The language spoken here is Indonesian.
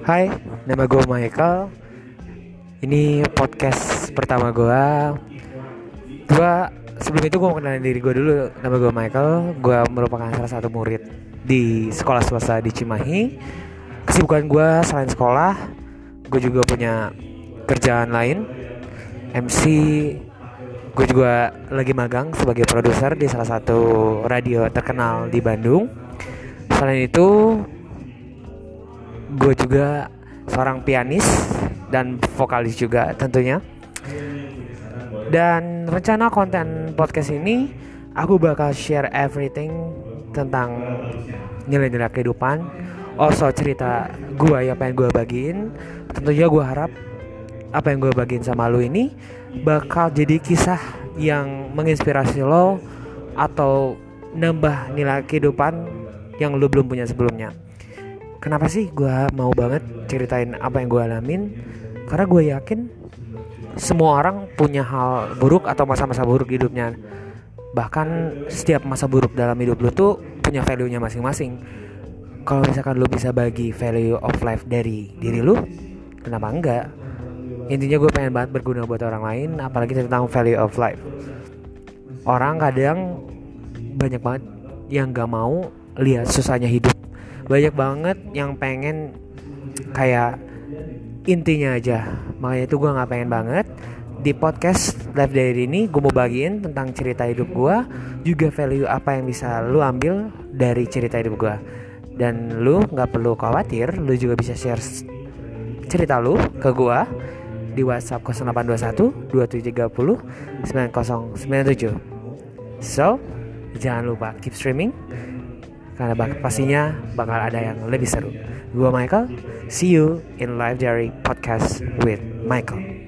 Hai, nama gue Michael. Ini podcast pertama gue. Gue sebelum itu gue mau kenalin diri gue dulu. Nama gue Michael. Gue merupakan salah satu murid di sekolah swasta di Cimahi. Kesibukan gue selain sekolah, gue juga punya kerjaan lain. MC, gue juga lagi magang sebagai produser di salah satu radio terkenal di Bandung. Selain itu, gue juga seorang pianis dan vokalis juga tentunya. Dan rencana konten podcast ini aku bakal share everything tentang nilai-nilai kehidupan. Also cerita gue ya yang gue bagiin. Tentunya gue harap apa yang gue bagiin sama lo ini bakal jadi kisah yang menginspirasi lo atau nambah nilai kehidupan yang lo belum punya sebelumnya kenapa sih gue mau banget ceritain apa yang gue alamin? Karena gue yakin semua orang punya hal buruk atau masa-masa buruk hidupnya. Bahkan setiap masa buruk dalam hidup lu tuh punya value-nya masing-masing. Kalau misalkan lu bisa bagi value of life dari diri lu kenapa enggak? Intinya gue pengen banget berguna buat orang lain apalagi tentang value of life. Orang kadang banyak banget yang gak mau lihat susahnya hidup banyak banget yang pengen kayak intinya aja. Makanya itu gue nggak pengen banget. Di podcast live dari ini gue mau bagiin tentang cerita hidup gue juga value apa yang bisa lu ambil dari cerita hidup gue dan lu nggak perlu khawatir lu juga bisa share cerita lu ke gue di WhatsApp 0821 2730 9097 so jangan lupa keep streaming karena bak pastinya bakal ada yang lebih seru. Gua Michael, see you in Live Diary Podcast with Michael.